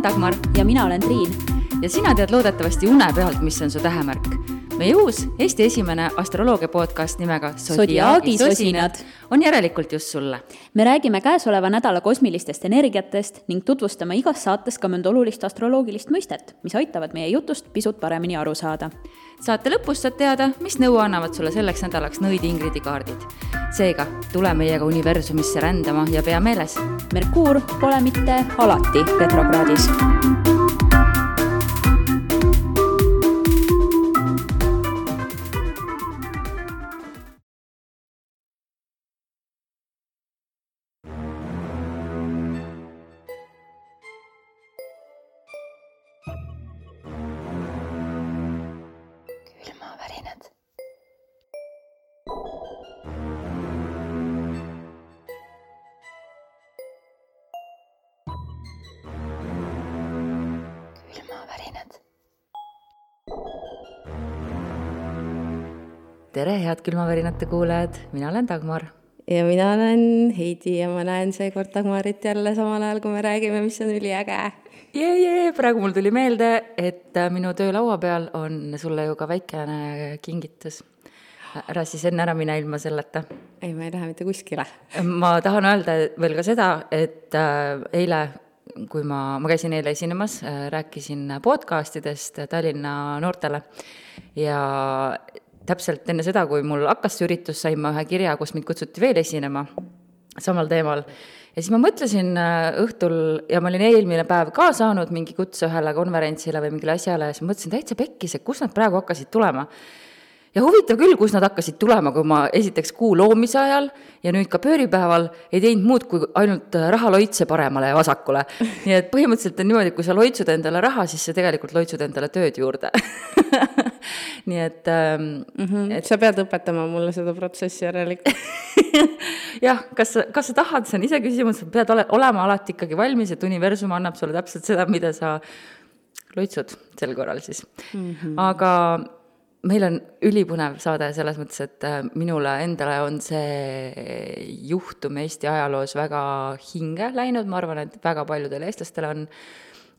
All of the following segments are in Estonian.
olen Dagmar ja mina olen Triin. ja sina tead loodetavasti une pealt, mis on su tähemärk. Meie uus Eesti esimene astroloogia podcast nimega Zodiaagi sosinad on järelikult just sulle. me räägime käesoleva nädala kosmilistest energiatest ning tutvustame igas saates ka mõnda olulist astroloogilist mõistet, mis aitavad meie jutust pisut paremini aru saada. saate lõpus saad teada, mis nõu annavad sulle selleks nädalaks nõid-Ingridi kaardid. seega tule meiega universumisse rändama ja pea meeles. Merkuur pole mitte alati retrokraadis tere, head külmavärinate kuulajad, mina olen Dagmar ja mina olen Heidi ja ma näen seekord Dagmarit jälle samal ajal, kui me räägime, mis on üliäge. jee, jee, praegu mul tuli meelde, et äh, minu töölaua peal on sulle ju ka väikene kingitus. ära siis enne ära mine ilma selleta. ei, ma ei lähe mitte kuskile. ma tahan öelda veel ka seda, et äh, eile, kui ma, ma käisin eile esinemas, rääkisin podcast idest Tallinna noortele ja täpselt enne seda, kui mul hakkas see üritus, sain ma ühe kirja, kus mind kutsuti veel esinema samal teemal. ja siis ma mõtlesin õhtul ja ma olin eelmine päev ka saanud mingi kutse ühele konverentsile või mingile asjale ja siis mõtlesin täitsa pekkis, et kust nad praegu hakkasid tulema ja huvitav küll, kus nad hakkasid tulema, kui ma esiteks kuu loomise ajal ja nüüd ka pööripäeval ei teinud muud, kui ainult rahaloitse paremale ja vasakule. nii et põhimõtteliselt on niimoodi, et kui sa loitsud endale raha, siis sa tegelikult loitsud endale tööd juurde nii et ähm, mm. -hmm. et sa pead õpetama mulle seda protsessi järelikult jah, kas sa, kas sa tahad, see on iseküsimus, sa pead ole, olema alati ikkagi valmis, et universum annab sulle täpselt seda, mida sa loitsud sel korral siis mm. -hmm. aga meil on ülipõnev saade selles mõttes, et äh, minule endale on see juhtum Eesti ajaloos väga hinge läinud, ma arvan, et väga paljudele eestlastele on,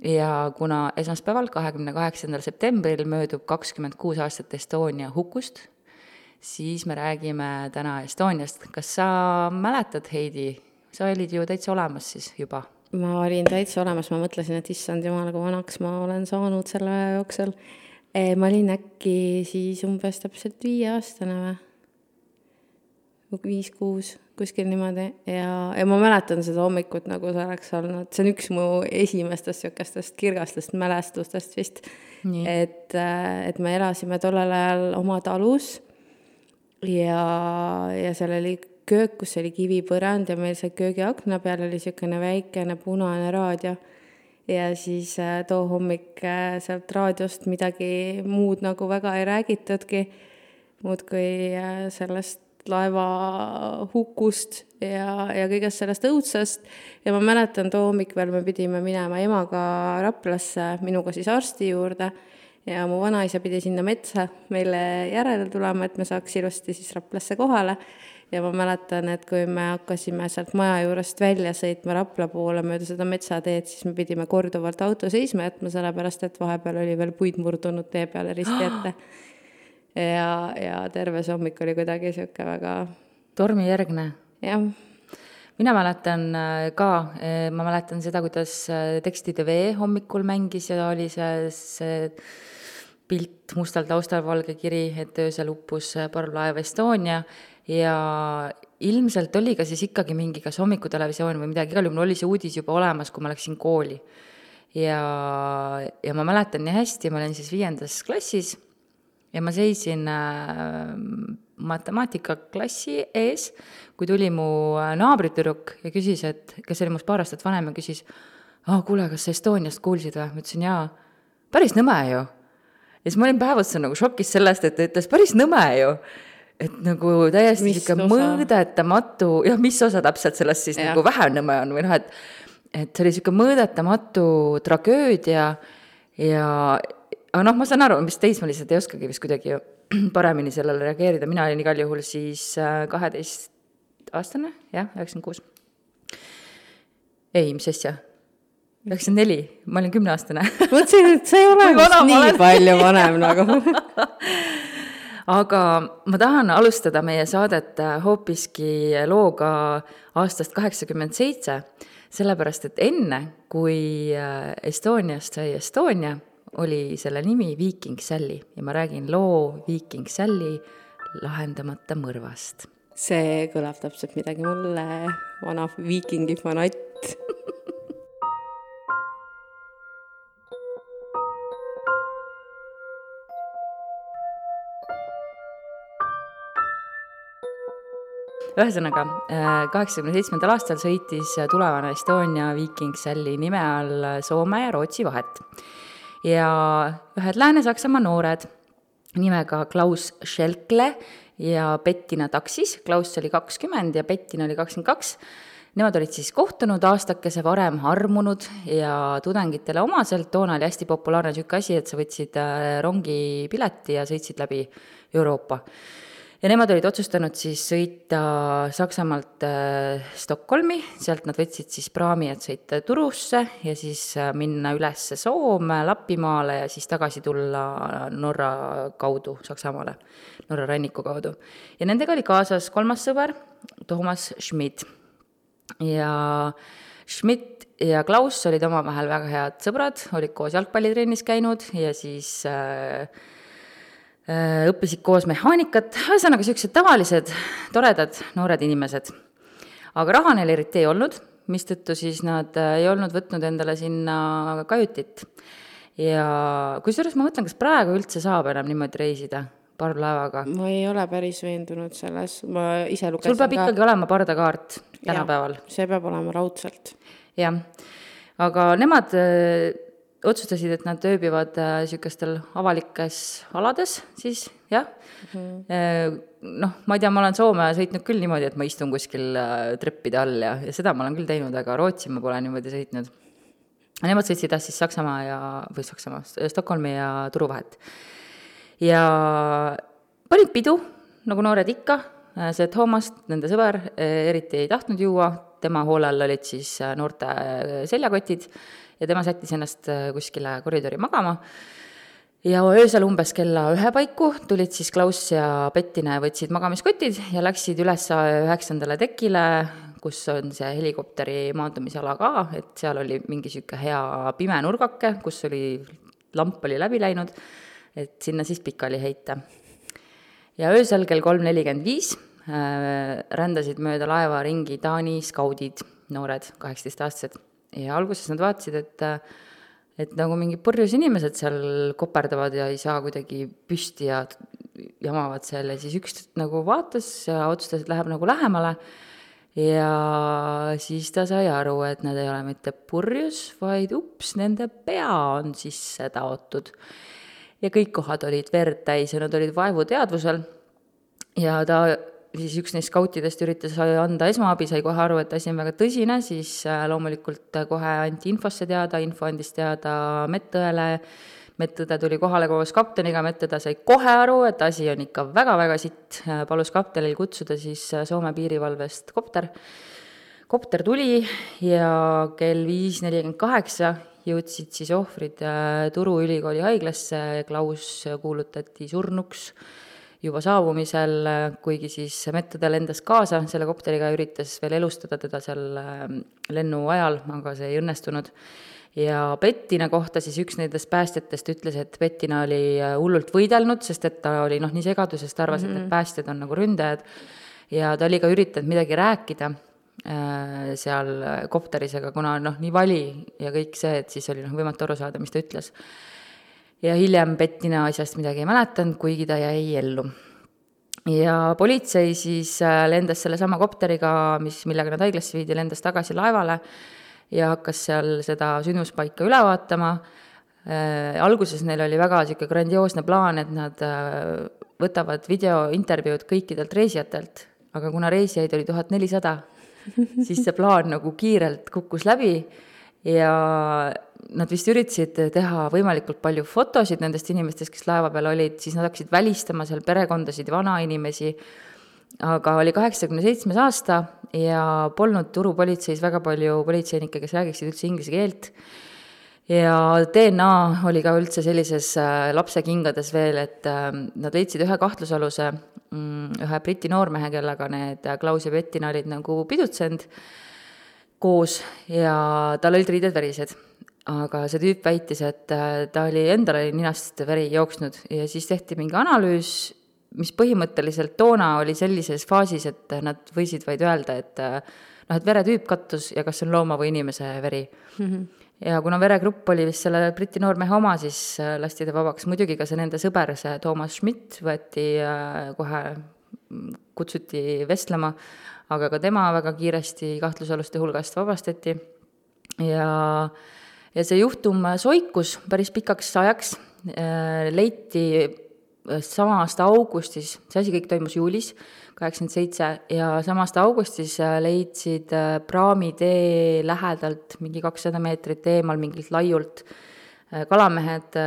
ja kuna esmaspäeval, kahekümne kaheksandal septembril möödub kakskümmend kuus aastat Estonia hukust, siis me räägime täna Estoniast. kas sa mäletad, Heidi, sa olid ju täitsa olemas siis juba? ma olin täitsa olemas, ma mõtlesin, et issand jumal, kui vanaks ma olen saanud selle aja jooksul ma olin äkki siis umbes täpselt viieaastane või? viis-kuus, kuskil niimoodi. Ja, ja ma mäletan seda hommikut, nagu see oleks olnud, see on üks mu esimestest niisugustest kirgastest mälestustest vist. et, et me elasime tollel ajal oma talus. Ja, ja seal oli köök, kus oli kivipõrand ja meil seal köögiakna peal oli niisugune väikene punane raadio ja siis äh, too hommik äh, sealt raadiost midagi muud nagu väga ei räägitudki, muudkui äh, sellest laeva hukust ja, ja kõigest sellest õudsest. ja ma mäletan, too hommik veel me pidime minema emaga Raplasse, minuga siis arsti juurde. Ja mu vanaisa pidi sinna metsa meile järele tulema, et me saaks ilusti siis Raplasse kohale ja ma mäletan, et kui me hakkasime sealt maja juurest välja sõitma Rapla poole mööda seda metsateed, siis me pidime korduvalt auto seisma jätma, sellepärast et vahepeal oli veel puid murdunud tee peale risti ette. ja, ja terve see hommik oli kuidagi niisugune väga tormijärgne? jah mina mäletan äh, ka, äh, ma mäletan seda, kuidas äh, Tekstide Vee hommikul mängis ja oli see, see pilt mustal taustal, valge kiri, et öösel uppus parvlaev Estonia ja ilmselt oli ka siis ikkagi mingi kas hommikutelevisioon või midagi, igal juhul oli see uudis juba olemas, kui ma läksin kooli. ja, ja ma mäletan nii hästi, ma olin siis viiendas klassis ja ma seisin äh, matemaatikaklassi ees, kui tuli mu äh, naabritüdruk ja küsis, et, kes oli minust paar aastat vanem ja küsis, aa, kuule, kas sa Estoniast kuulsid või? ma ütlesin jaa. päris nõme ju. ja siis ma olin päev otsa nagu šokis sellest, et ta ütles päris nõme ju et nagu täiesti sihuke mõõdetamatu, jah, mis osa täpselt sellest siis ja. nagu Vähenõmme on või noh, et et see oli sihuke mõõdetamatu tragöödia ja aga noh, ma saan aru, vist teismelised ei oskagi vist kuidagi paremini sellele reageerida, mina olin igal juhul siis äh, kaheteistaastane, jah, üheksakümmend kuus. ei, mis asja? üheksakümmend neli, ma olin kümneaastane mõtlesin, et sa ei ole vist nii olen? palju vanem nagu aga ma tahan alustada meie saadet äh, hoopiski looga aastast kaheksakümmend seitse, sellepärast et enne, kui äh, Estoniast sai Estonia, oli selle nimi Viiking Sally ja ma räägin loo Viiking Sally lahendamata mõrvast. see kõlab täpselt midagi mulle, vana viikingi fanatt. ühesõnaga, kaheksakümne seitsmendal aastal sõitis tulevane Estonia Viiking Sally nime all Soome ja Rootsi vahet. ja ühed Lääne-Saksamaa noored nimega Klaus Schelkle ja Bettina Taksis, Klaus oli kakskümmend ja Bettina oli kakskümmend kaks, Nemad olid siis kohtunud aastakese varem, armunud ja tudengitele omaselt, toona oli hästi populaarne niisugune asi, et sa võtsid äh, rongipileti ja sõitsid läbi Euroopa ja nemad olid otsustanud siis sõita Saksamaalt äh, Stockholmi, sealt nad võtsid siis praami, et sõita Turusse ja siis äh, minna üles Soome, Lapimaale ja siis tagasi tulla Norra kaudu Saksamaale, Norra ranniku kaudu. ja nendega oli kaasas kolmas sõber, Toomas Schmidt. ja Schmidt ja Klaus olid omavahel väga head sõbrad, olid koos jalgpallitrennis käinud ja siis äh, õppisid koos mehaanikat, ühesõnaga niisugused tavalised toredad noored inimesed. aga raha neil eriti ei olnud, mistõttu siis nad ei olnud võtnud endale sinna kajutit. ja kusjuures ma mõtlen, kas praegu üldse saab enam niimoodi reisida parvlaevaga? ma ei ole päris veendunud selles, ma ise lugesin sul peab ka. ikkagi olema pardakaart tänapäeval. see peab olema raudselt. jah, aga nemad öö, otsustasid, et nad ööbivad niisugustel avalikes alades siis, jah mm. -hmm. noh, ma ei tea, ma olen Soome sõitnud küll niimoodi, et ma istun kuskil äh, treppide all ja, ja seda ma olen küll teinud, aga Rootsi ma pole niimoodi sõitnud. Nemad sõitsid jah siis Saksamaa ja, või Saksamaa, Stockholmi ja Turu vahet. ja panid pidu, nagu noored ikka, see Toomas, nende sõber, eriti ei tahtnud juua, tema hoole all olid siis noorte seljakotid ja tema sättis ennast kuskile koridori magama. ja öösel umbes kella ühe paiku tulid siis Klaus ja Bettina ja võtsid magamiskotid ja läksid üles üheksandale tekile, kus on see helikopteri maandumisala ka, et seal oli mingi niisugune hea pime nurgake, kus oli, lamp oli läbi läinud, et sinna siis pikali heita. ja öösel kell kolm nelikümmend viis rändasid mööda laeva ringi Taani skaudid, noored, kaheksateistaastased ja alguses nad vaatasid, et et nagu mingid purjus inimesed seal koperdavad ja ei saa kuidagi püsti ja jamavad seal ja siis üks nagu vaatas ja otsustas, et läheb nagu lähemale ja siis ta sai aru, et nad ei ole mitte purjus, vaid ups, nende pea on sisse taotud. ja kõik kohad olid verd täis ja nad olid vaevuteadvusel ja ta siis üks neist skautidest üritas anda esmaabi, sai kohe aru, et asi on väga tõsine, siis loomulikult kohe anti infosse teada, info andis teada medõele, medõde tuli kohale koos kapteniga, medõde sai kohe aru, et asi on ikka väga-väga sitt, palus kaptenil kutsuda siis Soome piirivalvest kopter. kopter tuli ja kell viis nelikümmend kaheksa jõudsid siis ohvrid Turu ülikooli haiglasse, Klaus kuulutati surnuks juba saabumisel, kuigi siis Mettede lendas kaasa selle kopteriga ja üritas veel elustada teda seal lennu ajal, aga see ei õnnestunud. ja Bettina kohta siis üks nendest päästjatest ütles, et Bettina oli hullult võidelnud, sest et ta oli noh, nii segaduses, ta arvas mm, -hmm. et need päästjad on nagu ründajad. ja ta oli ka üritanud midagi rääkida äh, seal kopteris, aga kuna noh, nii vali ja kõik see, et siis oli noh, võimatu aru saada, mis ta ütles ja hiljem Bettina asjast midagi ei mäletanud, kuigi ta jäi ellu. ja politsei siis lendas sellesama kopteriga, mis, millega nad haiglasse viidi, lendas tagasi laevale ja hakkas seal seda sündmuspaika üle vaatama äh,. alguses neil oli väga niisugune grandioosne plaan, et nad äh, võtavad videointervjuud kõikidelt reisijatelt, aga kuna reisijaid oli tuhat nelisada, siis see plaan nagu kiirelt kukkus läbi ja nad vist üritasid teha võimalikult palju fotosid nendest inimestest, kes laeva peal olid, siis nad hakkasid välistama seal perekondasid ja vanainimesi. Aga oli kaheksakümne seitsmes aasta ja polnud turupolitseis väga palju politseinikke, kes räägiksid üldse inglise keelt. Ja DNA oli ka üldse sellises äh, lapse kingades veel, et äh, nad leidsid ühe kahtlusaluse, mm, ühe Briti noormehe, kellega need Klaus ja Bettina olid nagu pidutsenud koos ja tal olid riided verised. aga see tüüp väitis, et äh, ta oli, endal oli ninast veri jooksnud ja siis tehti mingi analüüs, mis põhimõtteliselt toona oli sellises faasis, et nad võisid vaid öelda, et noh, et veretüüp kattus ja kas see on looma või inimese veri mm. -hmm ja kuna veregrupp oli vist selle Briti noormehe oma, siis äh, lasti ta vabaks, muidugi ka see nende sõber, see Toomas Schmidt võeti äh, kohe, kutsuti vestlema, aga ka tema väga kiiresti kahtlusaluste hulgast vabastati ja ja see juhtum soikus päris pikaks ajaks, äh, leiti sama aasta augustis, see asi kõik toimus juulis, kaheksakümmend seitse ja samast augustis äh, leidsid äh, praamitee lähedalt mingi kakssada meetrit eemal mingilt laiult äh, kalamehed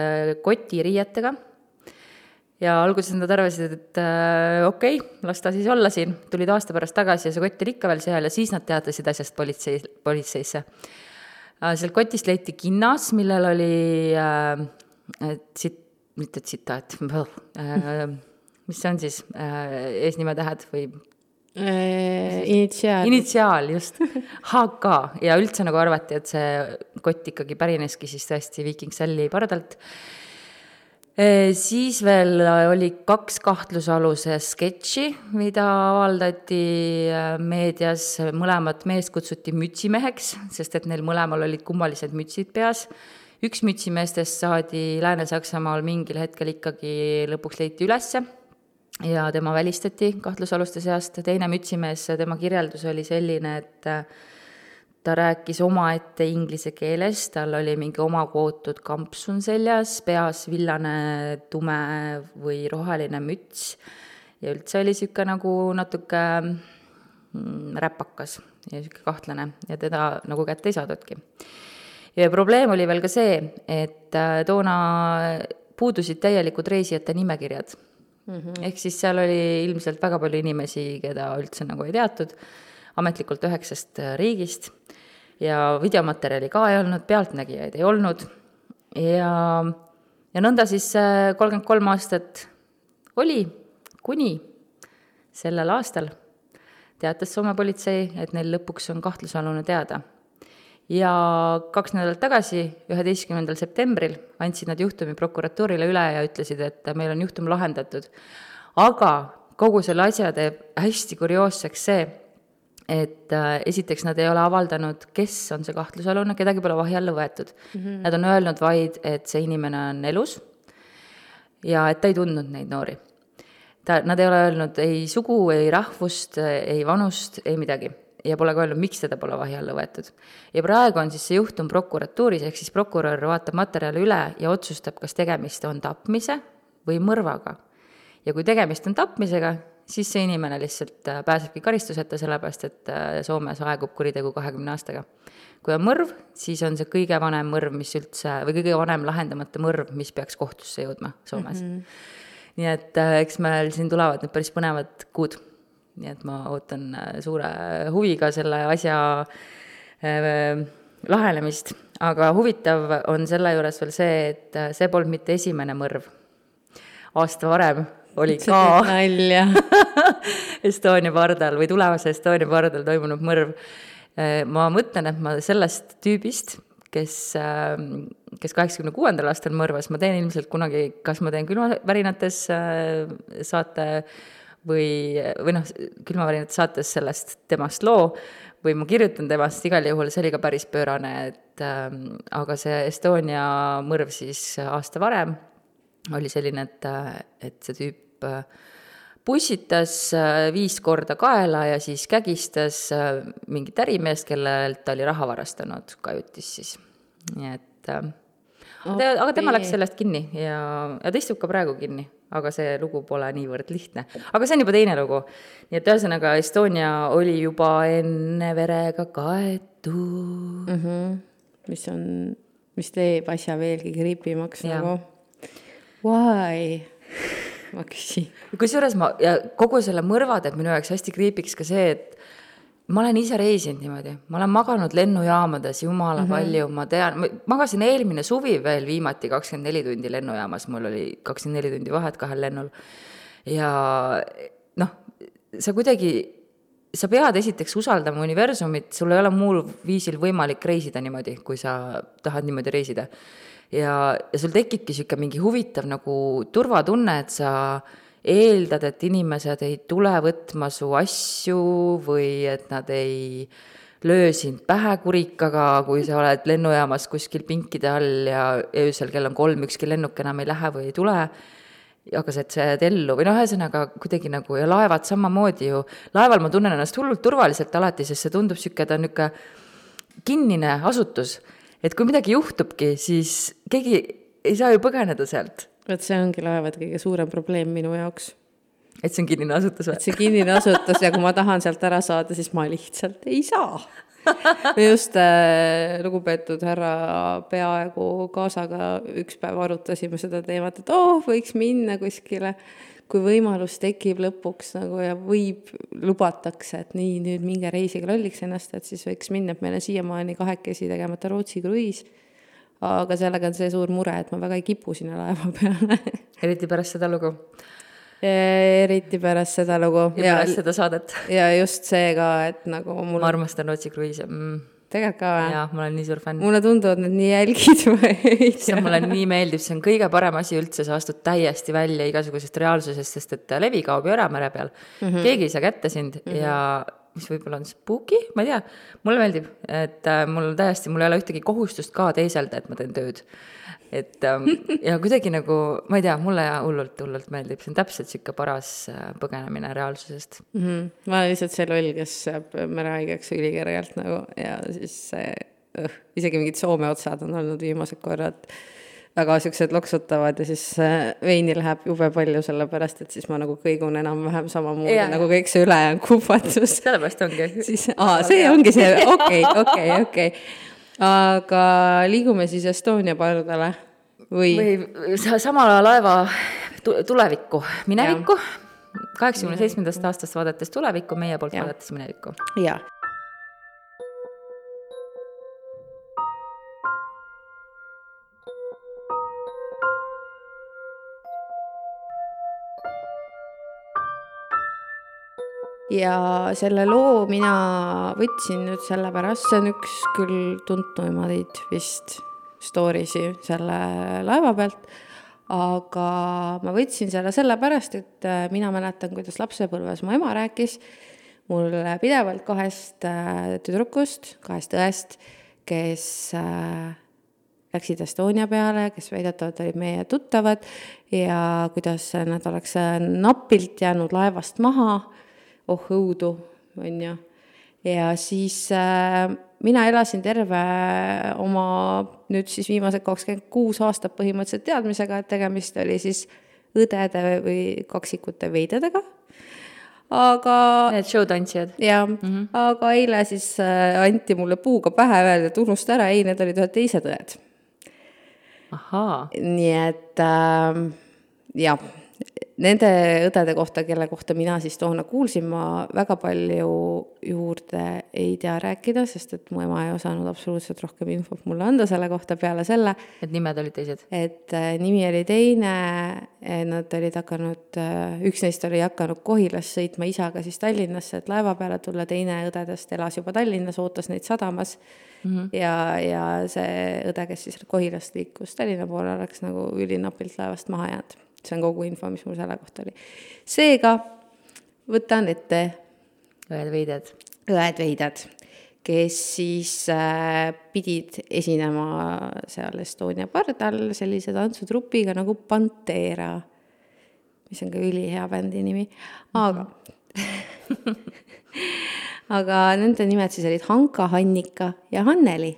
kotiriietega. Ja alguses nad arvasid, et äh, okei okay,, las ta siis olla siin, tulid aasta pärast tagasi ja see kott oli ikka veel seal ja siis nad teatasid asjast politsei, politseisse äh,. sealt kotist leiti kinnas, millel oli äh, tsit-, mitte tsitaat äh,, mis see on siis äh,, eesnimetähed või? Äh, initsiaal. initsiaal, just. HK ja üldse nagu arvati, et see kott ikkagi pärineski siis tõesti Viiking Salli pardalt. Äh, siis veel oli kaks kahtlusaluse sketši, mida avaldati äh, meedias, mõlemat meest kutsuti mütsimeheks, sest et neil mõlemal olid kummalised mütsid peas. Üks mütsimeestest saadi Lääne-Saksamaal mingil hetkel ikkagi lõpuks leiti ülesse ja tema välistati kahtlusaluste seast, teine mütsimees, tema kirjeldus oli selline, et äh, ta rääkis omaette inglise keeles, tal oli mingi omakootud kampsun seljas, peas villane tume või roheline müts ja üldse oli niisugune nagu natuke mm, räpakas ja niisugune kahtlane ja teda nagu kätte ei saadudki. ja probleem oli veel ka see, et äh, toona puudusid täielikud reisijate nimekirjad mm. -hmm. ehk siis seal oli ilmselt väga palju inimesi, keda üldse nagu ei teatud, ametlikult üheksast äh, riigist. Ja videomaterjali ka ei olnud, pealtnägijaid ei olnud. Ja, ja nõnda siis äh, kolmkümmend kolm aastat oli, kuni sellel aastal teatas Soome politsei, et neil lõpuks on kahtlusalune teada. Ja kaks nädalat tagasi, üheteistkümnendal septembril, andsid nad juhtumi prokuratuurile üle ja ütlesid, et meil on juhtum lahendatud. aga kogu selle asja teeb hästi kurioosseks see, et äh, esiteks nad ei ole avaldanud, kes on see kahtlusalune, kedagi pole vahi alla võetud mm. -hmm. Nad on öelnud vaid, et see inimene on elus ja et ta ei tundnud neid noori. ta, nad ei ole öelnud ei sugu, ei rahvust, ei vanust, ei midagi ja pole ka öelnud, miks teda pole vahi alla võetud. ja praegu on siis see juhtum prokuratuuris, ehk siis prokurör vaatab materjali üle ja otsustab, kas tegemist on tapmise või mõrvaga. ja kui tegemist on tapmisega, siis see inimene lihtsalt äh, pääsebki karistuseta, sellepärast et äh, Soomes aegub kuritegu kahekümne aastaga. kui on mõrv, siis on see kõige vanem mõrv, mis üldse, või kõige vanem lahendamata mõrv, mis peaks kohtusse jõudma Soomes mm. -hmm. nii et äh, eks meil siin tulevad nüüd päris põnevad kuud nii et ma ootan suure huviga selle asja äh, lahenemist, aga huvitav on selle juures veel see, et see polnud mitte esimene mõrv. aasta varem oli ka nalja Estonia pardal või tulevase Estonia pardal toimunud mõrv. ma mõtlen, et ma sellest tüübist, kes, kes kaheksakümne kuuendal aastal mõrvas, ma teen ilmselt kunagi, kas ma teen külmavärinates saate või, või noh, külmavärinate saates sellest temast loo või ma kirjutan temast, igal juhul see oli ka päris pöörane, et äh, aga see Estonia mõrv siis aasta varem oli selline, et, et see tüüp pussitas äh, viis korda kaela ja siis kägistas äh, mingit ärimeest, kellelt ta oli raha varastanud, kajutis siis. nii et äh, okay. aga tema läks sellest kinni ja, ja ta istub ka praegu kinni aga see lugu pole niivõrd lihtne. aga see on juba teine lugu. nii et ühesõnaga, Estonia oli juba enne verega kaetud mm. -hmm. mis on, mis teeb asja veelgi creepy maks nagu. Why? ma küsin. kusjuures ma ja kogu selle mõrva teeb minu jaoks hästi kriipiks ka see, et ma olen ise reisinud niimoodi, ma olen maganud lennujaamades jumala mm -hmm. palju, ma tean, ma magasin eelmine suvi veel viimati kakskümmend neli tundi lennujaamas, mul oli kakskümmend neli tundi vahet kahel lennul. ja noh, sa kuidagi, sa pead esiteks usaldama universumit, sul ei ole muul viisil võimalik reisida niimoodi, kui sa tahad niimoodi reisida. Ja, ja sul tekibki niisugune mingi huvitav nagu turvatunne, et sa eeldad, et inimesed ei tule võtma su asju või et nad ei löö sind pähe kurikaga, kui sa oled lennujaamas kuskil pinkide all ja öösel kell on kolm, ükski lennuk enam ei lähe või ei tule aga sa, et sa jääd ellu või noh, ühesõnaga kuidagi nagu ja laevad samamoodi ju, laeval ma tunnen ennast hullult turvaliselt alati, sest see tundub niisugune, ta on niisugune kinnine asutus. Et kui midagi juhtubki, siis keegi ei saa ju põgeneda sealt vot see ongi laevade kõige suurem probleem minu jaoks. et see on kinnine asutus või? et see kinnine asutus ja kui ma tahan sealt ära saada, siis ma lihtsalt ei saa. me just äh, lugupeetud härra peaaegu kaasaga üks päev arutasime seda teemat, et oh, võiks minna kuskile kui võimalus tekib lõpuks nagu ja võib, lubatakse, et nii, nüüd minge reisige lolliks ennast, et siis võiks minna, et meil on siiamaani kahekesi tegemata Rootsi kruiis aga sellega on see suur mure, et ma väga ei kipu sinna laeva peale eriti pärast seda lugu? eriti pärast seda lugu. ja pärast seda saadet. ja just see ka, et nagu mul ma armastan Rootsi kruiise mm tegelikult ka või? jaa, ma olen nii suur fänn. mulle tunduvad need nii jälgid või? see mulle nii meeldib, see on kõige parem asi üldse, sa astud täiesti välja igasugusest reaalsusest, sest et levi kaob ju ära mere peal mm. -hmm. keegi ei saa kätte sind mm -hmm. ja mis võib-olla on spooky, ma ei tea, mulle meeldib, et äh, mul täiesti, mul ei ole ühtegi kohustust ka teeselda, et ma teen tööd. et ähm, ja kuidagi nagu, ma ei tea, mulle hullult, hullult meeldib, see on täpselt niisugune paras äh, põgenemine reaalsusest mm. -hmm. ma olen lihtsalt see loll, kes jääb merehaigeks ülikergelt nagu ja siis see uh, isegi mingid Soome otsad on olnud viimased korrad väga siuksed loksutavad ja siis veini läheb jube palju, sellepärast et siis ma nagu kõigun enam-vähem samamoodi yeah. nagu kõik see ülejäänud kuhvatus. sellepärast ongi. siis, aa, see ongi see, okei, okei, okei. aga liigume siis Estonia pardale või? või sama laeva tulevikku, minevikku, kaheksakümne seitsmendast aastast vaadates tulevikku, meie poolt ja. vaadates minevikku. jaa ja selle loo mina võtsin nüüd sellepärast, see on üks küll tuntuimaid vist story si selle laeva pealt, aga ma võtsin selle sellepärast, et äh, mina mäletan, kuidas lapsepõlves mu ema rääkis mulle pidevalt kahest äh, tüdrukust, kahest õest, kes äh, läksid Estonia peale, kes väidetavalt olid meie tuttavad ja kuidas nad oleks napilt jäänud laevast maha oh õudu, on ju. ja siis äh, mina elasin terve oma nüüd siis viimased kakskümmend kuus aastat põhimõtteliselt teadmisega, et tegemist oli siis õdede või kaksikute veidedega aga. Need showtantsijad. jah mm, -hmm. aga eile siis äh, anti mulle puuga pähe, öeldi, et unusta ära, ei, need olid ühed teised õed. nii et äh, jah nende õdede kohta, kelle kohta mina siis toona kuulsin, ma väga palju juurde ei tea rääkida, sest et mu ema ei osanud absoluutselt rohkem infot mulle anda selle kohta peale selle. et nimed olid teised? et äh, nimi oli teine, nad olid hakanud, äh, üks neist oli hakanud Kohilast sõitma isaga siis Tallinnasse, et laeva peale tulla, teine õdedest elas juba Tallinnas, ootas neid sadamas mm. -hmm. ja, ja see õde, kes siis Kohilast liikus Tallinna poole, oleks nagu ülinapilt laevast maha jäänud see on kogu info, mis mul selle kohta oli. seega võtan ette õed veided. õed veided, kes siis äh, pidid esinema seal Estonia pardal sellise tantsutropiga nagu Pantera, mis on ka ülihea bändi nimi, aga aga nende nimed siis olid Hanka, Hannika ja Hanneli,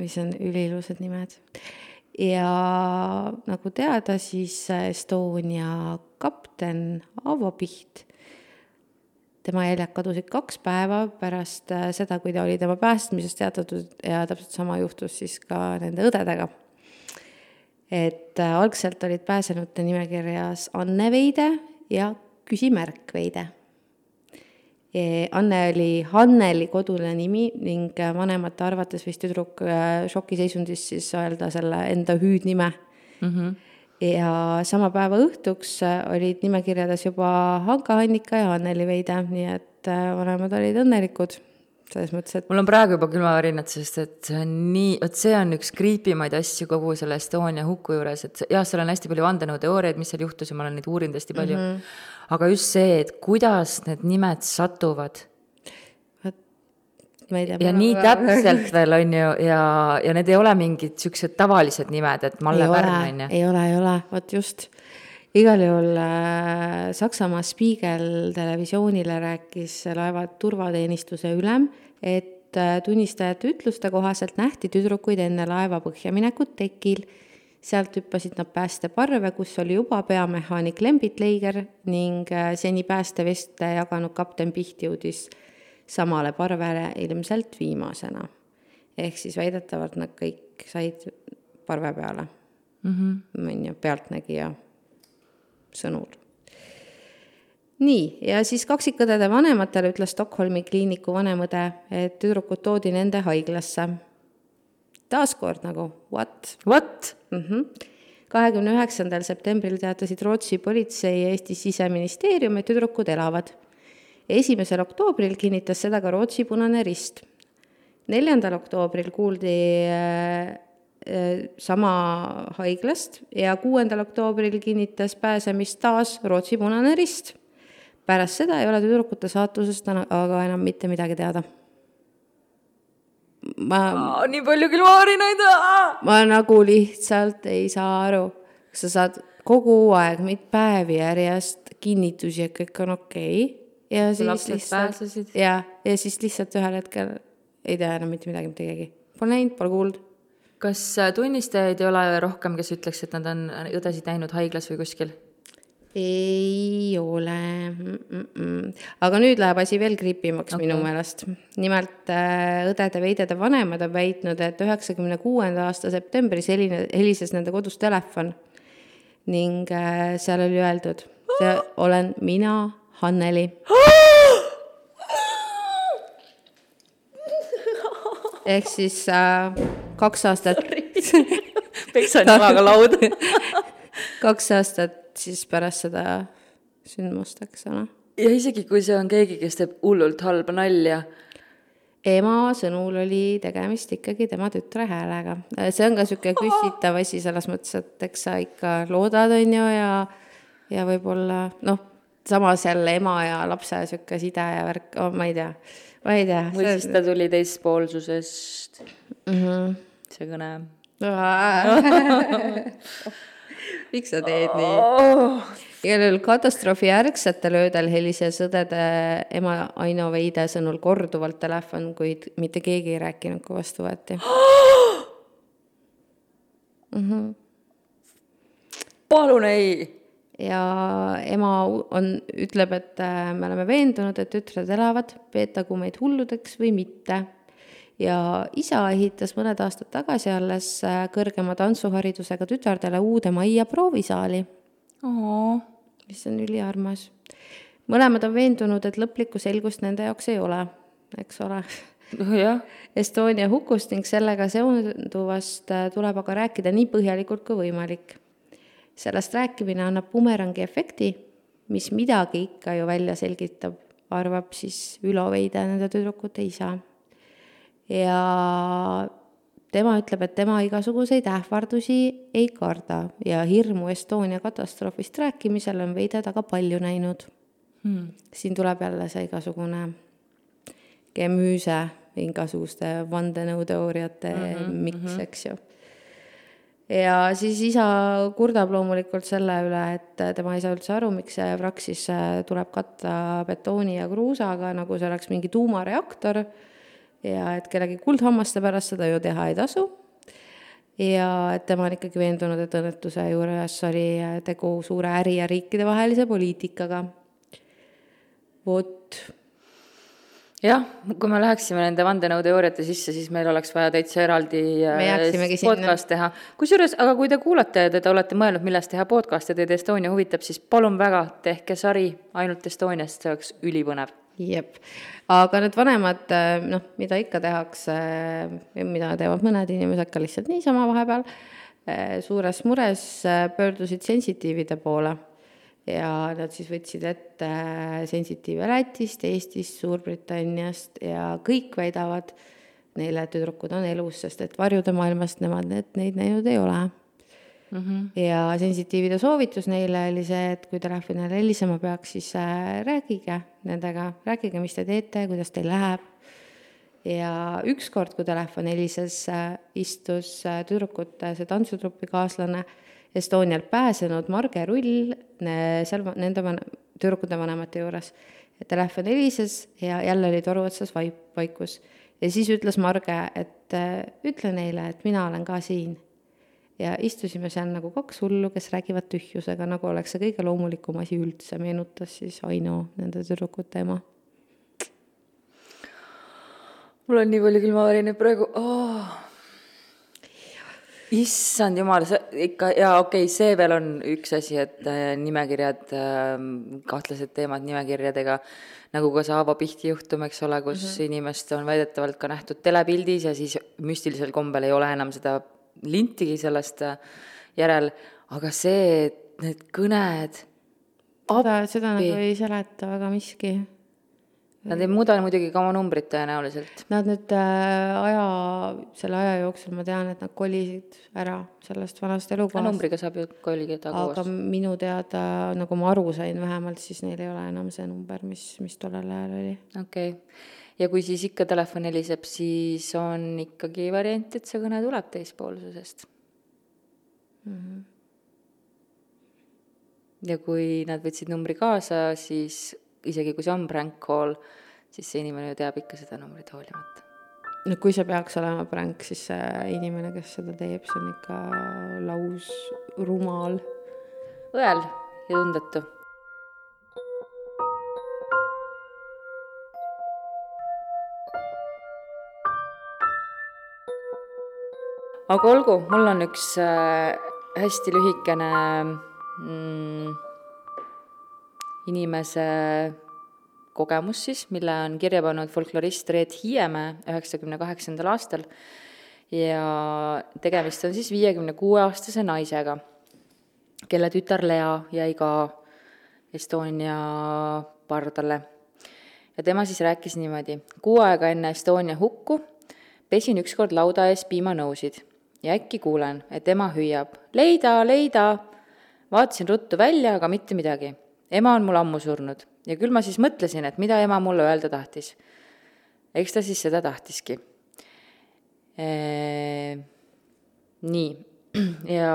mis on üliilusad nimed ja nagu teada, siis Estonia kapten Avo Piht, tema jäljed kadusid kaks päeva pärast äh, seda, kui ta oli tema päästmisest teatatud ja täpselt sama juhtus siis ka nende õdedega. et äh, algselt olid pääsenute nimekirjas Anne Veide ja küsimärk Veide. Anne oli Hanneli kodune nimi ning äh, vanemate arvates võis tüdruk äh, šokiseisundis siis öelda selle enda hüüdnime mm. -hmm. ja sama päeva õhtuks olid nimekirjades juba Hanka Annika ja Anneli Veide, nii et vanemad olid õnnelikud selles mõttes, et mul on praegu juba külmavärinad, sest et see on nii, vot see on üks kriipimaid asju kogu selle Estonia huku juures, et jah, seal on hästi palju vandenõuteooriaid, mis seal juhtus ja ma olen neid uurinud hästi palju mm. -hmm. Aga just see, et kuidas need nimed satuvad. ma ja nii täpselt veel, on ju, ja, ja need ei ole mingid siuksed tavalised nimed, et Malle Pärn, on ju. ei ole, ei ole, vot just igal juhul äh, Saksamaa Spiegel televisioonile rääkis laeva turvateenistuse ülem, et äh, tunnistajate ütluste kohaselt nähti tüdrukuid enne laeva põhjaminekut tekil. Sealt hüppasid nad päästeparve, kus oli juba peamehaanik Lembit Leiger ning äh, seni päästeveste jaganud kapten Piht jõudis samale parvele ilmselt viimasena. ehk siis väidetavalt nad kõik said parve peale mm. -hmm. on ju, pealtnägija sõnul. nii, ja siis kaksikõdede vanematele ütles Stockholmi kliiniku vanemõde, et tüdrukud toodi nende haiglasse. Taaskord nagu what? What mm? -hmm kahekümne üheksandal septembril teatasid Rootsi politsei ja Eesti siseministeerium, et tüdrukud elavad. esimesel oktoobril kinnitas seda ka Rootsi Punane Rist. neljandal oktoobril kuuldi äh, Äh, sama haiglast ja kuuendal oktoobril kinnitas pääsemist taas Rootsi Punane Rist. pärast seda ei ole tüdrukute saatusest aga enam mitte midagi teada. Ma. nii palju külmaharinaid. ma nagu lihtsalt ei saa aru, kas sa saad kogu aeg, neid päevi järjest kinnitusi, et kõik on okei okay, ja siis lihtsalt, ja, ja siis lihtsalt ühel hetkel ei tea enam mitte midagi mitte keegi. Pole näinud, pole kuulnud kas tunnistajaid ei ole rohkem, kes ütleks, et nad on õdesid näinud haiglas või kuskil? Ei ole mm. -mm. aga nüüd läheb asi veel kriipimaks okay. minu meelest. nimelt äh, õdede-veidede vanemad on väitnud, et üheksakümne kuuenda aasta septembris heline, helises nende kodus telefon ning äh, seal oli öeldud, see olen mina, Hanneli ehk siis äh, kaks aastat peksan jalaga lauda kaks aastat siis pärast seda sündmust, eks ole. ja isegi, kui see on keegi, kes teeb hullult halba nalja. ema sõnul oli tegemist ikkagi tema tütre häälega. see on ka niisugune küsitav asi selles mõttes, et eks sa ikka loodad, on ju, ja ja võib-olla noh, samas jälle ema ja lapse niisugune side ja värk oh,, ma ei tea ma ei tea. või siis ta tuli teispoolsusest mm. -hmm. see kõne miks sa teed nii oh.? igal juhul katastroofi järgsetel öödel helises õdede ema Aino Veide sõnul korduvalt telefon, kuid mitte keegi ei rääkinud, kui vastu võeti mm. -hmm. palun ei ja ema on, ütleb, et äh, me oleme veendunud, et tütred elavad, peetagu meid hulludeks või mitte. Ja isa ehitas mõned aastad tagasi alles äh, kõrgema tantsuharidusega tütardele uude majja proovisaali. mis on üliarmas. mõlemad on veendunud, et lõplikku selgust nende jaoks ei ole, eks ole nojah. Estonia hukust ning sellega seonduvast äh, tuleb aga rääkida nii põhjalikult kui võimalik sellest rääkimine annab bumerangi efekti, mis midagi ikka ju välja selgitab, arvab siis Ülo Veide, nende tüdrukute isa. Ja tema ütleb, et tema igasuguseid ähvardusi ei karda ja hirmu Estonia katastroofist rääkimisel on Veide taga palju näinud hmm.. siin tuleb jälle see igasugune gemüüse, igasuguste vandenõuteooriate mm -hmm, miks mm, -hmm. eks ju ja siis isa kurdab loomulikult selle üle, et tema ei saa üldse aru, miks see vrakk siis äh, tuleb katta betooni ja kruusaga, nagu see oleks mingi tuumareaktor. Ja et kellegi kuldhammaste pärast seda ju teha ei tasu. ja et tema on ikkagi veendunud, et õnnetuse juures oli äh, tegu suure äri ja riikidevahelise poliitikaga. vot jah, kui me läheksime nende vandenõuteooriate sisse, siis meil oleks vaja täitsa eraldi sinna. podcast teha. kusjuures, aga kui te kuulate ja te olete mõelnud, millest teha podcast'e, teid Estonia huvitab, siis palun väga, tehke sari ainult Estoniast, see oleks ülipõnev jep, aga need vanemad, noh, mida ikka tehakse, mida teevad mõned inimesed ka lihtsalt niisama vahepeal, suures mures pöördusid sensitiivide poole. Ja nad siis võtsid ette sensitiive Lätist, Eestist, Suurbritanniast ja kõik väidavad neile, et tüdrukud on elus, sest et varjude maailmast nemad need, neid näinud ei ole mm. -hmm. ja sensitiivide soovitus neile oli see, et kui telefonile helisema peaks, siis äh, rääkige nendega, rääkige, mis te teete, kuidas teil läheb. ja ükskord, kui telefon helises äh,, istus äh, tüdrukute see tantsutruppi kaaslane Estonialt pääsenud Marge Rull seal nende van-, tüdrukute vanemate juures. Telefon helises ja jälle oli toru otsas vaip-, vaikus. ja siis ütles Marge, et ütle neile, et mina olen ka siin. Ja istusime seal nagu kaks hullu, kes räägivad tühjusega, nagu oleks see kõige loomulikum asi üldse, meenutas siis Aino, nende tüdrukute ema. mul on nii palju külmavärineid praegu oh issand jumal, see ikka jaa, okei okay,, see veel on üks asi, et äh, nimekirjad äh,, kahtlased teemad nimekirjadega, nagu ka see Aavo Pihti juhtum, eks ole, kus mm -hmm. inimest on väidetavalt ka nähtud telepildis ja siis müstilisel kombel ei ole enam seda lintigi sellest äh, järel, aga see, need kõned. seda, seda nagu ei seleta väga miski Nad ei muuda muidugi ka oma numbrit tõenäoliselt. Nad nüüd äh, aja, selle aja jooksul ma tean, et nad kolisid ära sellest vanast elukohast. numbriga saab ju kolida koos. aga minu teada, nagu ma aru sain vähemalt, siis neil ei ole enam see number, mis, mis tollel ajal oli. okei okay., ja kui siis ikka telefon heliseb, siis on ikkagi variant, et see kõne tuleb teispoolsusest mm. -hmm. ja kui nad võtsid numbri kaasa, siis isegi kui see on prank call, siis see inimene ju teab ikka seda numbrit hoolimata. no kui see peaks olema prank, siis see inimene, kes seda teeb, see on ikka laus rumal. õel ja tundetu aga olgu, mul on üks äh, hästi lühikene mm, inimese kogemus siis, mille on kirja pannud folklorist Reet Hiiemäe üheksakümne kaheksandal aastal ja tegemist on siis viiekümne kuue aastase naisega, kelle tütar Lea jäi ka Estonia pardale. ja tema siis rääkis niimoodi, kuu aega enne Estonia hukku pesin ükskord lauda ees piimanõusid ja äkki kuulen, et ema hüüab, leida, leida. vaatasin ruttu välja, aga mitte midagi ema on mul ammu surnud ja küll ma siis mõtlesin, et mida ema mulle öelda tahtis. eks ta siis seda tahtiski nii, ja,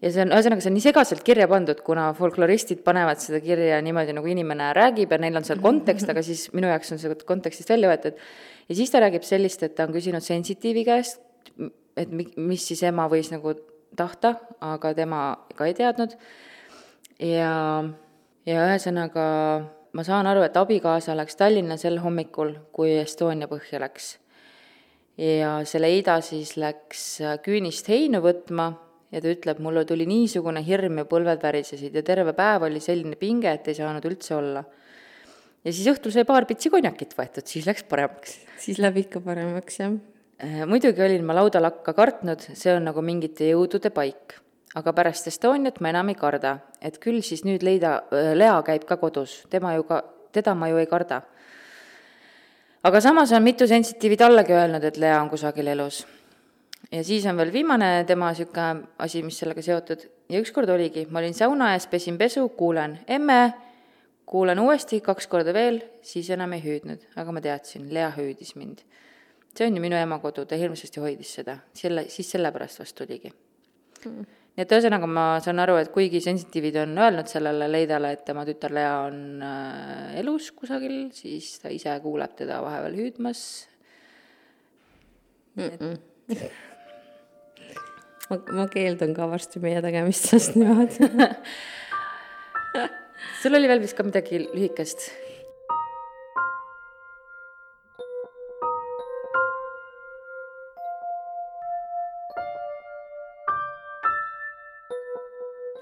ja see on, ühesõnaga, see on nii segaselt kirja pandud, kuna folkloristid panevad seda kirja niimoodi, nagu inimene räägib ja neil on seal kontekst, aga siis minu jaoks on see kontekstist välja võetud. ja siis ta räägib sellist, et ta on küsinud sensitiivi käest, et mi-, mis siis ema võis nagu tahta, aga tema ka ei teadnud ja, ja ühesõnaga ma saan aru, et abikaasa läks Tallinna sel hommikul, kui Estonia põhja läks. ja see Leida siis läks küünist heinu võtma ja ta ütleb, mulle tuli niisugune hirm ja põlved värisesid ja terve päev oli selline pinge, et ei saanud üldse olla. ja siis õhtul sai paar pitsi konjakit võetud, siis läks paremaks. siis läheb ikka paremaks, jah. Äh, muidugi olin ma laudalakka kartnud, see on nagu mingite jõudude paik aga pärast Estoniat ma enam ei karda, et küll siis nüüd leida, Lea käib ka kodus, tema ju ka, teda ma ju ei karda. aga samas on mitu sensitiivi tallegi öelnud, et Lea on kusagil elus. ja siis on veel viimane tema niisugune asi, mis sellega seotud, ja ükskord oligi, ma olin sauna ees, pesin pesu, kuulen emme, kuulen uuesti kaks korda veel, siis enam ei hüüdnud, aga ma teadsin, Lea hüüdis mind. See on ju minu ema kodu, ta hirmsasti hoidis seda, selle, siis sellepärast vast tuligi mm nii et ühesõnaga ma saan aru, et kuigi sensitiivid on öelnud sellele Leidale, et tema tütar Lea on äh, elus kusagil, siis ta ise kuuleb teda vahepeal hüüdmas mm. -mm. ma, ma keeldun ka varsti meie tegemistest niimoodi sul oli veel vist ka midagi lühikest?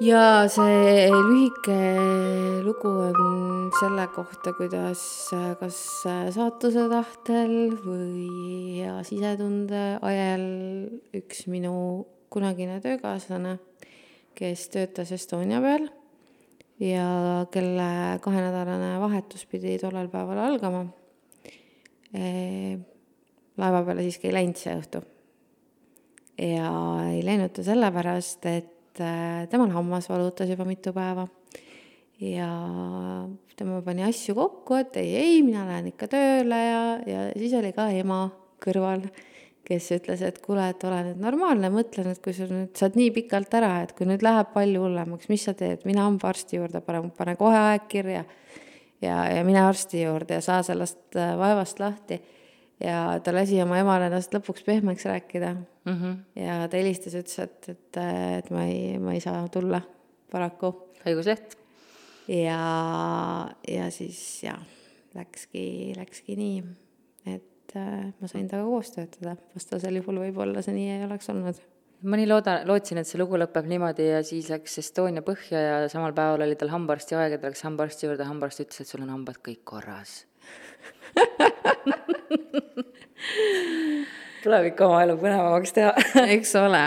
Ja see lühike lugu on selle kohta, kuidas kas saatuse tahtel või hea sisetunde ajel üks minu kunagine töökaaslane, kes töötas Estonia peal ja kelle kahenädalane vahetus pidi tollel päeval algama, laeva peale siiski ei läinud see õhtu. ja ei läinud ta sellepärast, et et äh, temal hammas valutas juba mitu päeva. ja tema pani asju kokku, et ei, ei, mina lähen ikka tööle ja, ja siis oli ka ema kõrval, kes ütles, et kuule, et ole nüüd normaalne, mõtle nüüd, kui sul nüüd, sa oled nii pikalt ära, et kui nüüd läheb palju hullemaks, mis sa teed, mine hambaarsti juurde, pane, pane kohe aeg kirja. ja, ja mine arsti juurde ja saa sellest äh, vaevast lahti ja ta lasi oma emal ennast lõpuks pehmeks rääkida mm. -hmm. ja ta helistas, ütles, et, et, et ma ei, ma ei saa tulla paraku. haigusleht. ja, ja siis jah, läkski, läkski nii, et äh, ma sain temaga koos töötada, vastasel juhul võib-olla see nii ei oleks olnud ma nii loodan, lootsin, et see lugu lõpeb niimoodi ja siis läks Estonia põhja ja samal päeval oli tal hambaarsti aeg ja ta läks hambaarsti juurde, hambaarst ütles, et sul on hambad kõik korras tuleb ikka oma elu põnevamaks teha. Eks ole,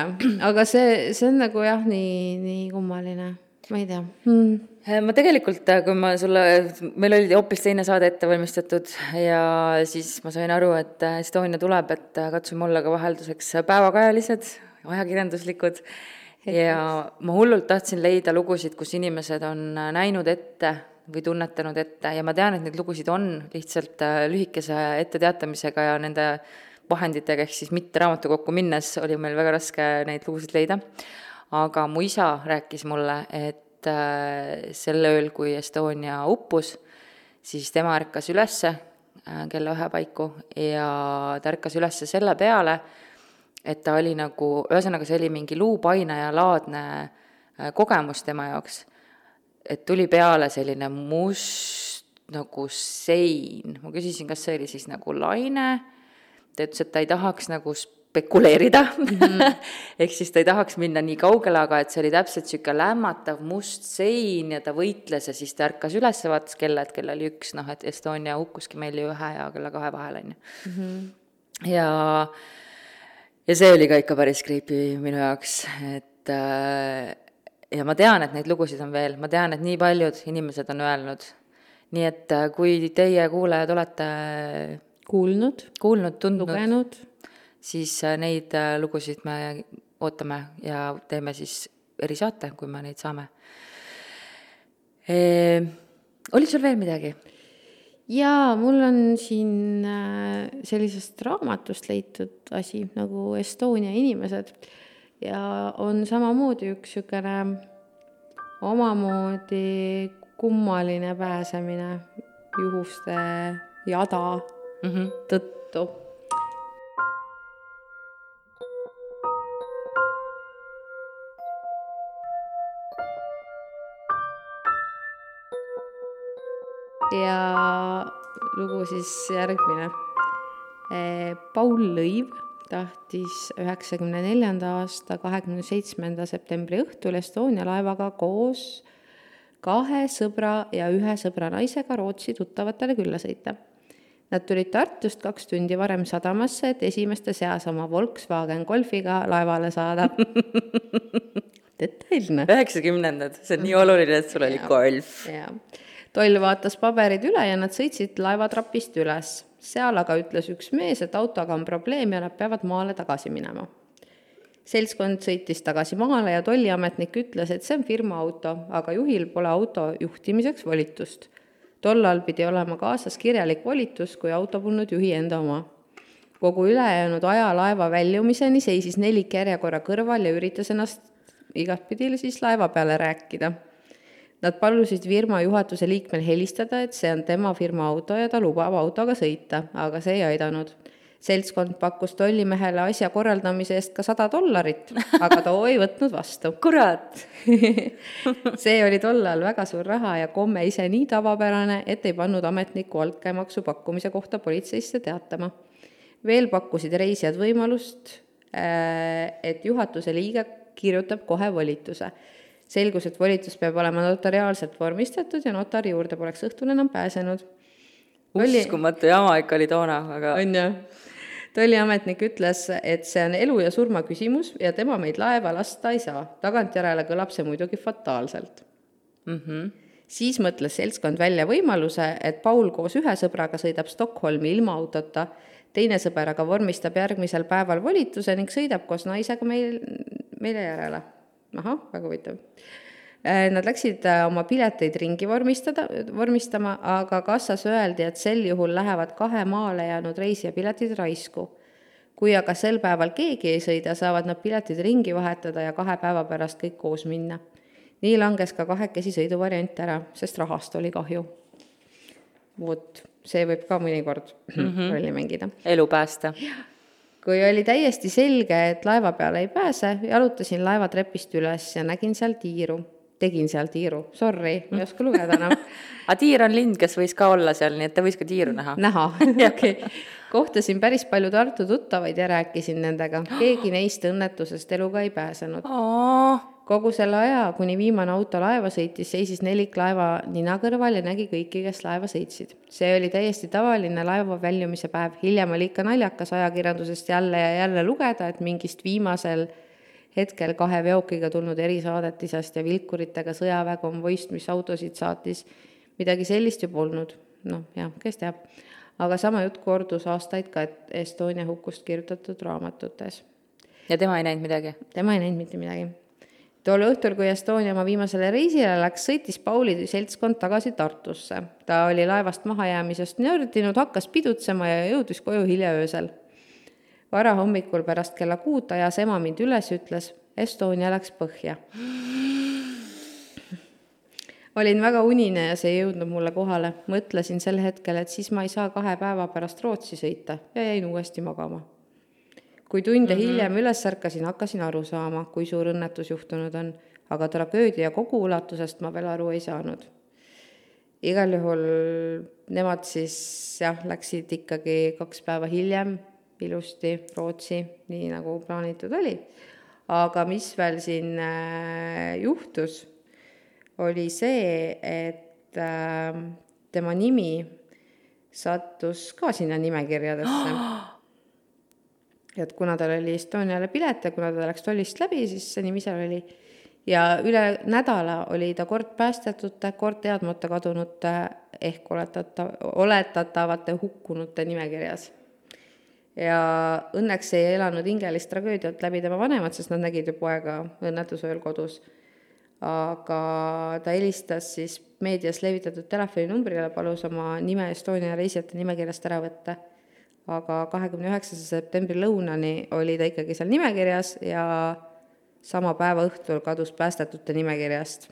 aga see, see on nagu jah, nii, nii kummaline, ma ei tea. Hmm.. ma tegelikult, kui ma sulle, meil oli hoopis teine saade ette valmistatud ja siis ma sain aru, et Estonia tuleb, et katsume olla ka vahelduseks päevakajalised, ajakirjanduslikud. ja ma hullult tahtsin leida lugusid, kus inimesed on näinud ette või tunnetanud ette ja ma tean, et neid lugusid on lihtsalt lühikese etteteatamisega ja nende vahenditega, ehk siis mitte raamatukokku minnes oli meil väga raske neid lugusid leida. aga mu isa rääkis mulle, et äh, sel ööl, kui Estonia uppus, siis tema ärkas ülesse äh, kella ühe paiku ja ta ärkas üles selle peale, et ta oli nagu, ühesõnaga, see oli mingi luupainajalaadne äh, kogemus tema jaoks. Et tuli peale selline must nagu sein, ma küsisin, kas see oli siis nagu laine ta ütles, et ta ei tahaks nagu spekuleerida mm -hmm. ehk siis ta ei tahaks minna nii kaugele, aga et see oli täpselt niisugune lämmatav must sein ja ta võitles ja siis ta ärkas üles, vaatas kella, et kell oli üks, noh, et Estonia hukkuski meil ju ühe ja kella kahe vahel, on ju. Mhm. ja, ja see oli ka ikka päris creepy minu jaoks, et äh, ja ma tean, et neid lugusid on veel, ma tean, et nii paljud inimesed on öelnud, nii et äh, kui teie kuulajad olete kuulnud, kuulnud, tundnud, siis äh, neid äh, lugusid me ootame ja teeme siis erisaate, kui me neid saame e,. oli sul veel midagi? jaa, mul on siin äh, sellisest raamatust leitud asi nagu Estonia inimesed ja on samamoodi üks niisugune omamoodi kummaline pääsemine juhuste jada mm -hmm. tõttu. ja lugu siis järgmine. Eh, Paul Lõiv tahtis üheksakümne neljanda aasta kahekümne seitsmenda septembri õhtul Estonia laevaga koos kahe sõbra ja ühe sõbra naisega Rootsi tuttavatele külla sõita Nad tulid Tartust kaks tundi varem sadamasse, et esimeste seas oma Volkswagen Golfiga laevale saada detailne. üheksakümnendad, see on nii oluline, et sul oli golf. jaa. toll vaatas paberid üle ja nad sõitsid laevatrapist üles. Seal aga ütles üks mees, et autoga on probleem ja nad peavad maale tagasi minema. seltskond sõitis tagasi maale ja tolliametnik ütles, et see on firma auto, aga juhil pole auto juhtimiseks volitust tollal pidi olema kaasas kirjalik volitus, kui auto polnud juhi enda oma. kogu ülejäänud aja laeva väljumiseni seisis nelik järjekorra kõrval ja üritas ennast igatpidi siis laeva peale rääkida. Nad palusid firma juhatuse liikmel helistada, et see on tema firma auto ja ta lubab autoga sõita, aga see ei aidanud seltskond pakkus tollimehele asja korraldamise eest ka sada dollarit, aga too ei võtnud vastu. kurat see oli tollal väga suur raha ja komme ise nii tavapärane, et ei pannud ametnikku altkäemaksu pakkumise kohta politseisse teatama. veel pakkusid reisijad võimalust, äh, et juhatuse liige kirjutab kohe volituse selgus, et volitus peab olema notariaalselt vormistatud ja notari juurde poleks õhtul enam pääsenud. uskumatu jama ikka oli toona, aga on ju? tolliametnik ütles, et see on elu ja surma küsimus ja tema meid laeva lasta ei saa. tagantjärele kõlab see muidugi fataalselt mm. -hmm. siis mõtles seltskond välja võimaluse, et Paul koos ühe sõbraga sõidab Stockholmi ilma autota, teine sõber aga vormistab järgmisel päeval volituse ning sõidab koos naisega meil, meile järele. Ahah, väga huvitav Äh, nad läksid äh, oma pileteid ringi vormistada, vormistama, aga kassas öeldi, et sel juhul lähevad kahe maale jäänud reisija piletid raisku. kui aga sel päeval keegi ei sõida, saavad nad piletid ringi vahetada ja kahe päeva pärast kõik koos minna. nii langes ka kahekesi sõiduvariant ära, sest rahast oli kahju. vot, see võib ka mõnikord mm -hmm. rolli mängida. elu päästa kui oli täiesti selge, et laeva peale ei pääse, jalutasin laevatrepist üles ja nägin seal tiiru tegin seal tiiru, sorry, ma ei oska lugeda enam aga tiir on lind, kes võis ka olla seal, nii et ta võis ka tiiru näha. näha, okei. kohtasin päris palju Tartu tuttavaid ja rääkisin nendega, keegi neist õnnetusest eluga ei pääsenud. Kogu selle aja, kuni viimane auto laeva sõitis, seisis nelik laeva nina kõrval ja nägi kõiki, kes laeva sõitsid. see oli täiesti tavaline laeva väljumise päev, hiljem oli ikka naljakas ajakirjandusest jälle ja jälle lugeda, et mingist viimasel hetkel kahe veokiga tulnud erisaadetisest ja vilkuritega sõjaväekonvoist, mis autosid saatis, midagi sellist ju polnud, noh jah, kes teab. aga sama jutt kordus aastaid ka Estonia hukust kirjutatud raamatutes. ja tema ei näinud midagi? tema ei näinud mitte midagi. Tol õhtul, kui Estonia oma viimasele reisile läks, sõitis Pauli seltskond tagasi Tartusse. ta oli laevast mahajäämisest nördinud, hakkas pidutsema ja jõudis koju hilja öösel varahommikul pärast kella kuut ajas ema mind üles, ütles, Estonia läks põhja. olin väga unine ja see ei jõudnud mulle kohale. mõtlesin sel hetkel, et siis ma ei saa kahe päeva pärast Rootsi sõita ja jäin uuesti magama. Kui tunde mm -hmm. hiljem üles ärkasin, hakkasin aru saama, kui suur õnnetus juhtunud on, aga tragöödia kogu ulatusest ma veel aru ei saanud igal juhul nemad siis jah, läksid ikkagi kaks päeva hiljem ilusti Rootsi, nii nagu plaanitud oli. aga mis veel siin äh, juhtus, oli see, et äh, tema nimi sattus ka sinna nimekirjadesse. et kuna tal oli Estoniale pilet ja kuna ta läks tollist läbi, siis see nimi seal oli. ja üle nädala oli ta kord päästetute, kord teadmata kadunute ehk oletata, oletatavate hukkunute nimekirjas ja õnneks ei elanud hingelist tragöödiat läbi tema vanemad, sest nad nägid ju poega õnnetusööl kodus. aga ta helistas siis meedias levitatud telefoninumbrile, palus oma nime Estonia reisijate nimekirjast ära võtta. Aga kahekümne üheksanda septembri lõunani oli ta ikkagi seal nimekirjas ja sama päeva õhtul kadus päästetute nimekirjast.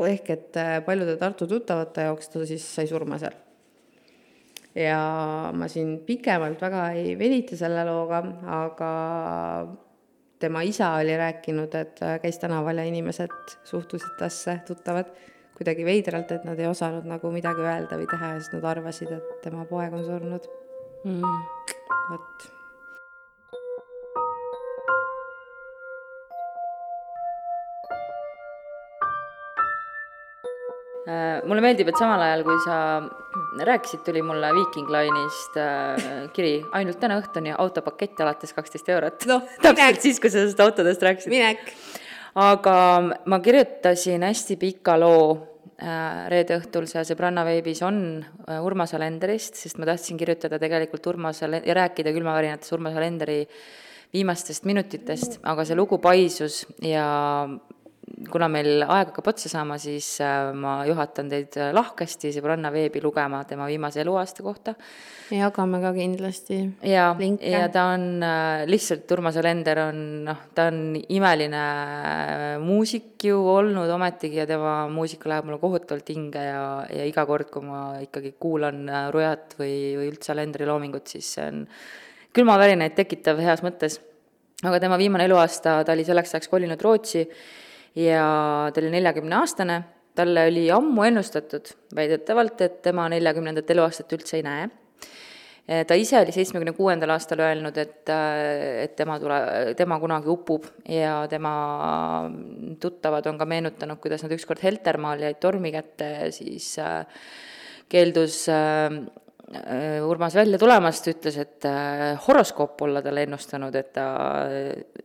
ehk et äh, paljude Tartu tuttavate jaoks ta siis sai surma seal ja ma siin pikemalt väga ei venita selle looga, aga tema isa oli rääkinud, et käis tänaval ja inimesed suhtusid tasse, tuttavad, kuidagi veidralt, et nad ei osanud nagu midagi öelda või teha ja siis nad arvasid, et tema poeg on surnud mm.. vot Äh, mulle meeldib, et samal ajal, kui sa rääkisid, tuli mulle Viiking Line'ist äh, kiri ainult täna õhtuni autopakett alates kaksteist eurot no,. täpselt siis, kui sa sellest autodest rääkisid. minek. aga ma kirjutasin hästi pika loo reede õhtul, see Sõbranna veebis on Urmas Alenderist, sest ma tahtsin kirjutada tegelikult Urmas Ale- ja rääkida külmavärinatest Urmas Alenderi viimastest minutitest, aga see lugu paisus ja kuna meil aeg hakkab otsa saama, siis äh, ma juhatan teid äh, lahkesti sõbranna veebi lugema tema viimase eluaasta kohta. jagame ka kindlasti ja, ja ta on äh, lihtsalt, Urmas Olender on noh, ta on imeline muusik ju olnud ometigi ja tema muusika läheb mulle kohutavalt hinge ja, ja iga kord, kui ma ikkagi kuulan Rujat või, või üldse Olenderi loomingut, siis see on külmavärinaid tekitav heas mõttes. aga tema viimane eluaasta, ta oli selleks ajaks kolinud Rootsi ja ta oli neljakümneaastane, talle oli ammu ennustatud väidetavalt, et tema neljakümnendat eluaastat üldse ei näe. ta ise oli seitsmekümne kuuendal aastal öelnud, et, et tema tule, tema kunagi upub ja tema tuttavad on ka meenutanud, kuidas nad ükskord Heltermaal jäid tormi kätte ja siis äh, keeldus Urmas välja tulemast, ütles, et horoskoop olla talle ennustanud, et ta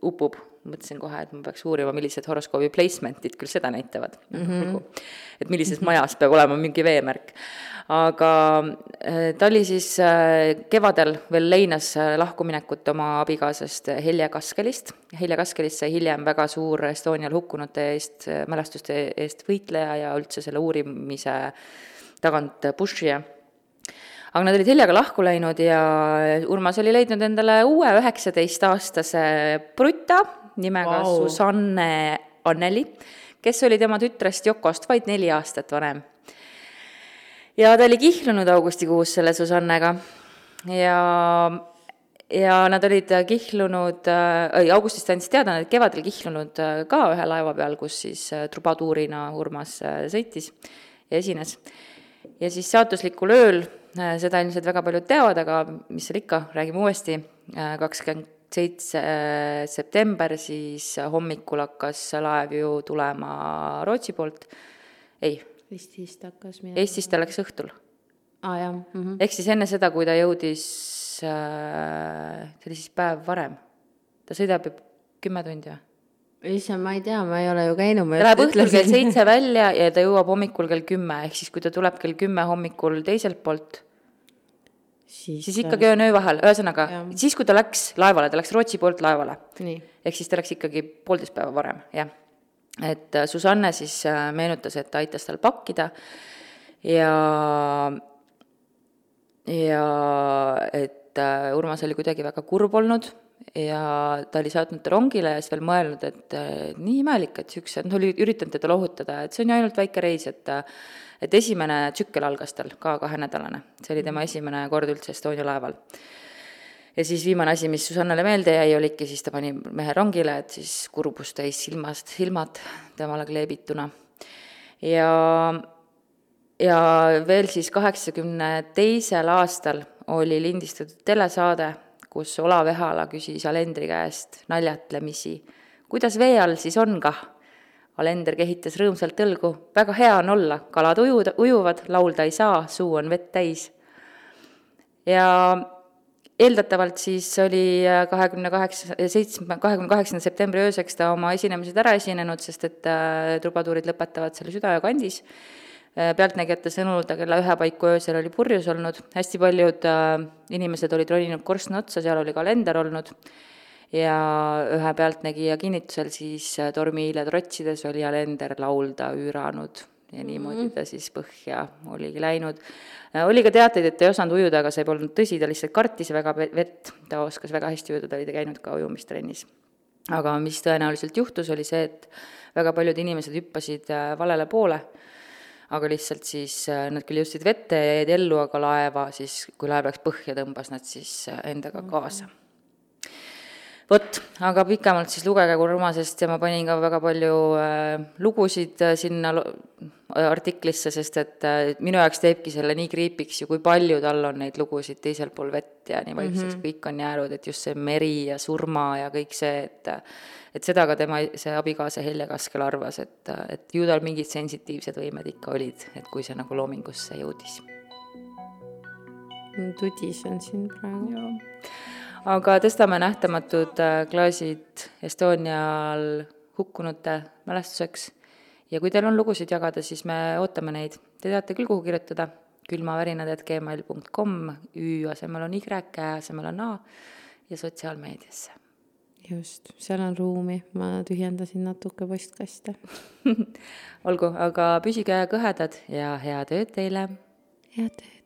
upub mõtlesin kohe, et ma peaks uurima, millised horoskoobi placement'id küll seda näitavad mm. -hmm. et millises majas peab olema mingi veemärk. aga äh, ta oli siis äh, kevadel veel leinas äh, lahkuminekut oma abikaasast Helje Kaskelist. Helje Kaskelist sai hiljem väga suur Estonial hukkunute eest, mälestuste eest võitleja ja üldse selle uurimise tagant pushija aga nad olid Heljaga lahku läinud ja Urmas oli leidnud endale uue üheksateistaastase bruta, nimega wow. Susanne Anneli, kes oli tema tütrest Yokost vaid neli aastat vanem. ja ta oli kihlunud augustikuus selle Susannega ja ja nad olid kihlunud äh,, augustis ta andis teada, nad kevadel kihlunud äh, ka ühe laeva peal, kus siis äh, trubaduurina Urmas äh, sõitis ja esines. ja siis saatuslikul ööl seda ilmselt väga paljud teavad, aga mis seal ikka, räägime uuesti, kakskümmend seitse äh, september, siis hommikul hakkas laev ju tulema Rootsi poolt, ei. Eestist hakkas minema. Eestist ta läks õhtul. aa ah,, jah mm -hmm.. ehk siis enne seda, kui ta jõudis äh,, see oli siis päev varem, ta sõidab ju kümme tundi või? issand, ma ei tea, ma ei ole ju käinud. ta läheb õhtul kell seitse välja ja ta jõuab hommikul kell kümme, ehk siis kui ta tuleb kell kümme hommikul teiselt poolt siis, siis ikkagi on öö vahel, ühesõnaga, siis kui ta läks laevale, ta läks Rootsi poolt laevale. ehk siis ta läks ikkagi poolteist päeva varem, jah. et äh, Susanne siis äh, meenutas, et ta aitas tal pakkida ja, ja et äh, Urmas oli kuidagi väga kurb olnud ja ta oli saatnud ta rongile ja siis veel mõelnud, et nii imelik, et niisuguse, noh, oli üritanud teda lohutada, et see on ju ainult väike reis, et et esimene tsükkel algas tal ka kahenädalane, see oli tema esimene kord üldse Estonia laeval. ja siis viimane asi, mis Susannale meelde jäi, oligi siis ta pani mehe rongile, et siis kurbus täis silmast, silmad temale kleebituna. ja, ja veel siis kaheksakümne teisel aastal oli lindistatud telesaade, kus Olav Ehala küsis Alendri käest naljatlemisi, kuidas vee all siis on kah Alender kehitas rõõmsalt õlgu, väga hea on olla, kalad ujuda, ujuvad, laulda ei saa, suu on vett täis. ja eeldatavalt siis oli äh, kahekümne kaheksa, seitsme, kahekümne kaheksanda septembri ööseks ta oma esinemised ära esinenud, sest et äh, trubatuurid lõpetavad seal Südaöö kandis äh,. Pealtnägijate sõnul ta kella ühe paiku öösel oli purjus olnud, hästi paljud äh, inimesed olid roninud korstna otsa, seal oli kalender olnud. Ja ühe pealtnägija kinnitusel siis äh, tormihiile trotsides oli Alender laulda üüranud. Ja niimoodi mhm. ta siis põhja oligi läinud. Äh, oli ka teateid, et ta ei osanud ujuda, aga see polnud tõsi, ta lihtsalt kartis väga vett, ta oskas väga hästi ujuda, ta oli käinud ka ujumistrennis. aga mis tõenäoliselt juhtus, oli see, et väga paljud inimesed hüppasid äh, valele poole, aga lihtsalt siis nad küll jõudsid vette ja jäid ellu, aga laeva siis, kui laev läks põhja, tõmbas nad siis endaga kaasa mm. -hmm vot, aga pikemalt siis lugege Urmasest ja ma panin ka väga palju äh, lugusid äh, sinna äh, artiklisse, sest et äh, minu jaoks teebki selle nii kriipiks ju, kui palju tal on neid lugusid teisel pool vett ja nii vaikseks mm -hmm. kõik on jäänud, et just see meri ja surma ja kõik see, et et seda ka tema, see abikaasa Helje Kaskel arvas, et, et ju tal mingid sensitiivsed võimed ikka olid, et kui see nagu loomingusse jõudis. tudisen siin praegu aga tõstame nähtamatud äh, klaasid Estonial hukkunute mälestuseks ja kui teil on lugusid jagada, siis me ootame neid. Te teate küll, kuhu kirjutada, külmavärinad.gmail.com, Ü asemel on Y, Ä asemel on A ja sotsiaalmeediasse. just, seal on ruumi, ma tühjendasin natuke postkaste olgu, aga püsige kõhedad ja head ööd teile! head ööd!